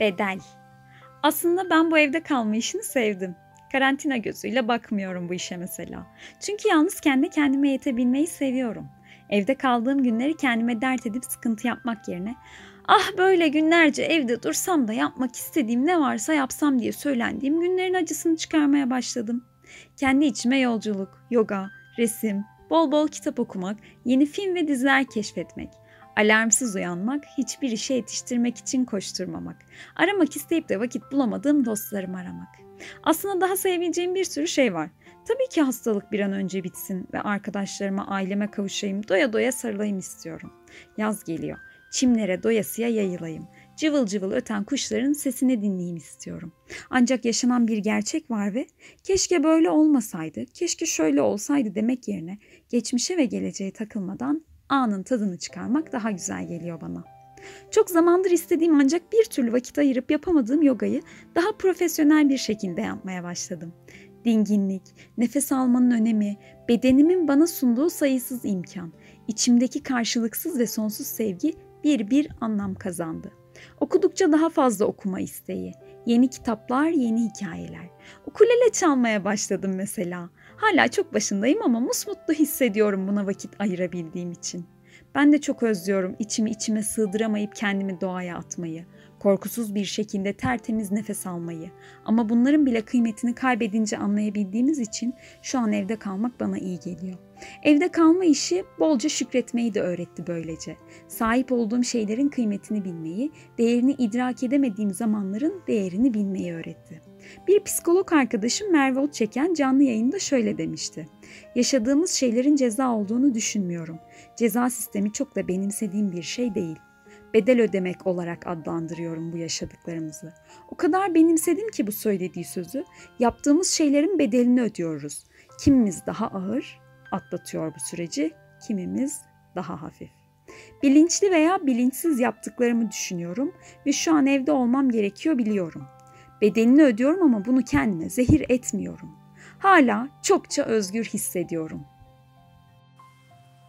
Bedel. Aslında ben bu evde kalma işini sevdim. Karantina gözüyle bakmıyorum bu işe mesela. Çünkü yalnız kendi kendime yetebilmeyi seviyorum. Evde kaldığım günleri kendime dert edip sıkıntı yapmak yerine ah böyle günlerce evde dursam da yapmak istediğim ne varsa yapsam diye söylendiğim günlerin acısını çıkarmaya başladım. Kendi içime yolculuk, yoga, resim, bol bol kitap okumak, yeni film ve diziler keşfetmek. Alarmsız uyanmak, hiçbir işe yetiştirmek için koşturmamak. Aramak isteyip de vakit bulamadığım dostlarımı aramak. Aslında daha sevebileceğim bir sürü şey var. Tabii ki hastalık bir an önce bitsin ve arkadaşlarıma, aileme kavuşayım, doya doya sarılayım istiyorum. Yaz geliyor. Çimlere doyasıya yayılayım. Cıvıl cıvıl öten kuşların sesini dinleyeyim istiyorum. Ancak yaşanan bir gerçek var ve keşke böyle olmasaydı, keşke şöyle olsaydı demek yerine geçmişe ve geleceğe takılmadan anın tadını çıkarmak daha güzel geliyor bana. Çok zamandır istediğim ancak bir türlü vakit ayırıp yapamadığım yogayı daha profesyonel bir şekilde yapmaya başladım. Dinginlik, nefes almanın önemi, bedenimin bana sunduğu sayısız imkan, içimdeki karşılıksız ve sonsuz sevgi bir bir anlam kazandı. Okudukça daha fazla okuma isteği, yeni kitaplar, yeni hikayeler. Ukulele çalmaya başladım mesela. Hala çok başındayım ama musmutlu hissediyorum buna vakit ayırabildiğim için. Ben de çok özlüyorum içimi içime sığdıramayıp kendimi doğaya atmayı, korkusuz bir şekilde tertemiz nefes almayı. Ama bunların bile kıymetini kaybedince anlayabildiğimiz için şu an evde kalmak bana iyi geliyor. Evde kalma işi bolca şükretmeyi de öğretti böylece. Sahip olduğum şeylerin kıymetini bilmeyi, değerini idrak edemediğim zamanların değerini bilmeyi öğretti. Bir psikolog arkadaşım Merve çeken canlı yayında şöyle demişti. Yaşadığımız şeylerin ceza olduğunu düşünmüyorum. Ceza sistemi çok da benimsediğim bir şey değil. Bedel ödemek olarak adlandırıyorum bu yaşadıklarımızı. O kadar benimsedim ki bu söylediği sözü. Yaptığımız şeylerin bedelini ödüyoruz. Kimimiz daha ağır atlatıyor bu süreci, kimimiz daha hafif. Bilinçli veya bilinçsiz yaptıklarımı düşünüyorum ve şu an evde olmam gerekiyor biliyorum. Bedenini ödüyorum ama bunu kendime zehir etmiyorum. Hala çokça özgür hissediyorum.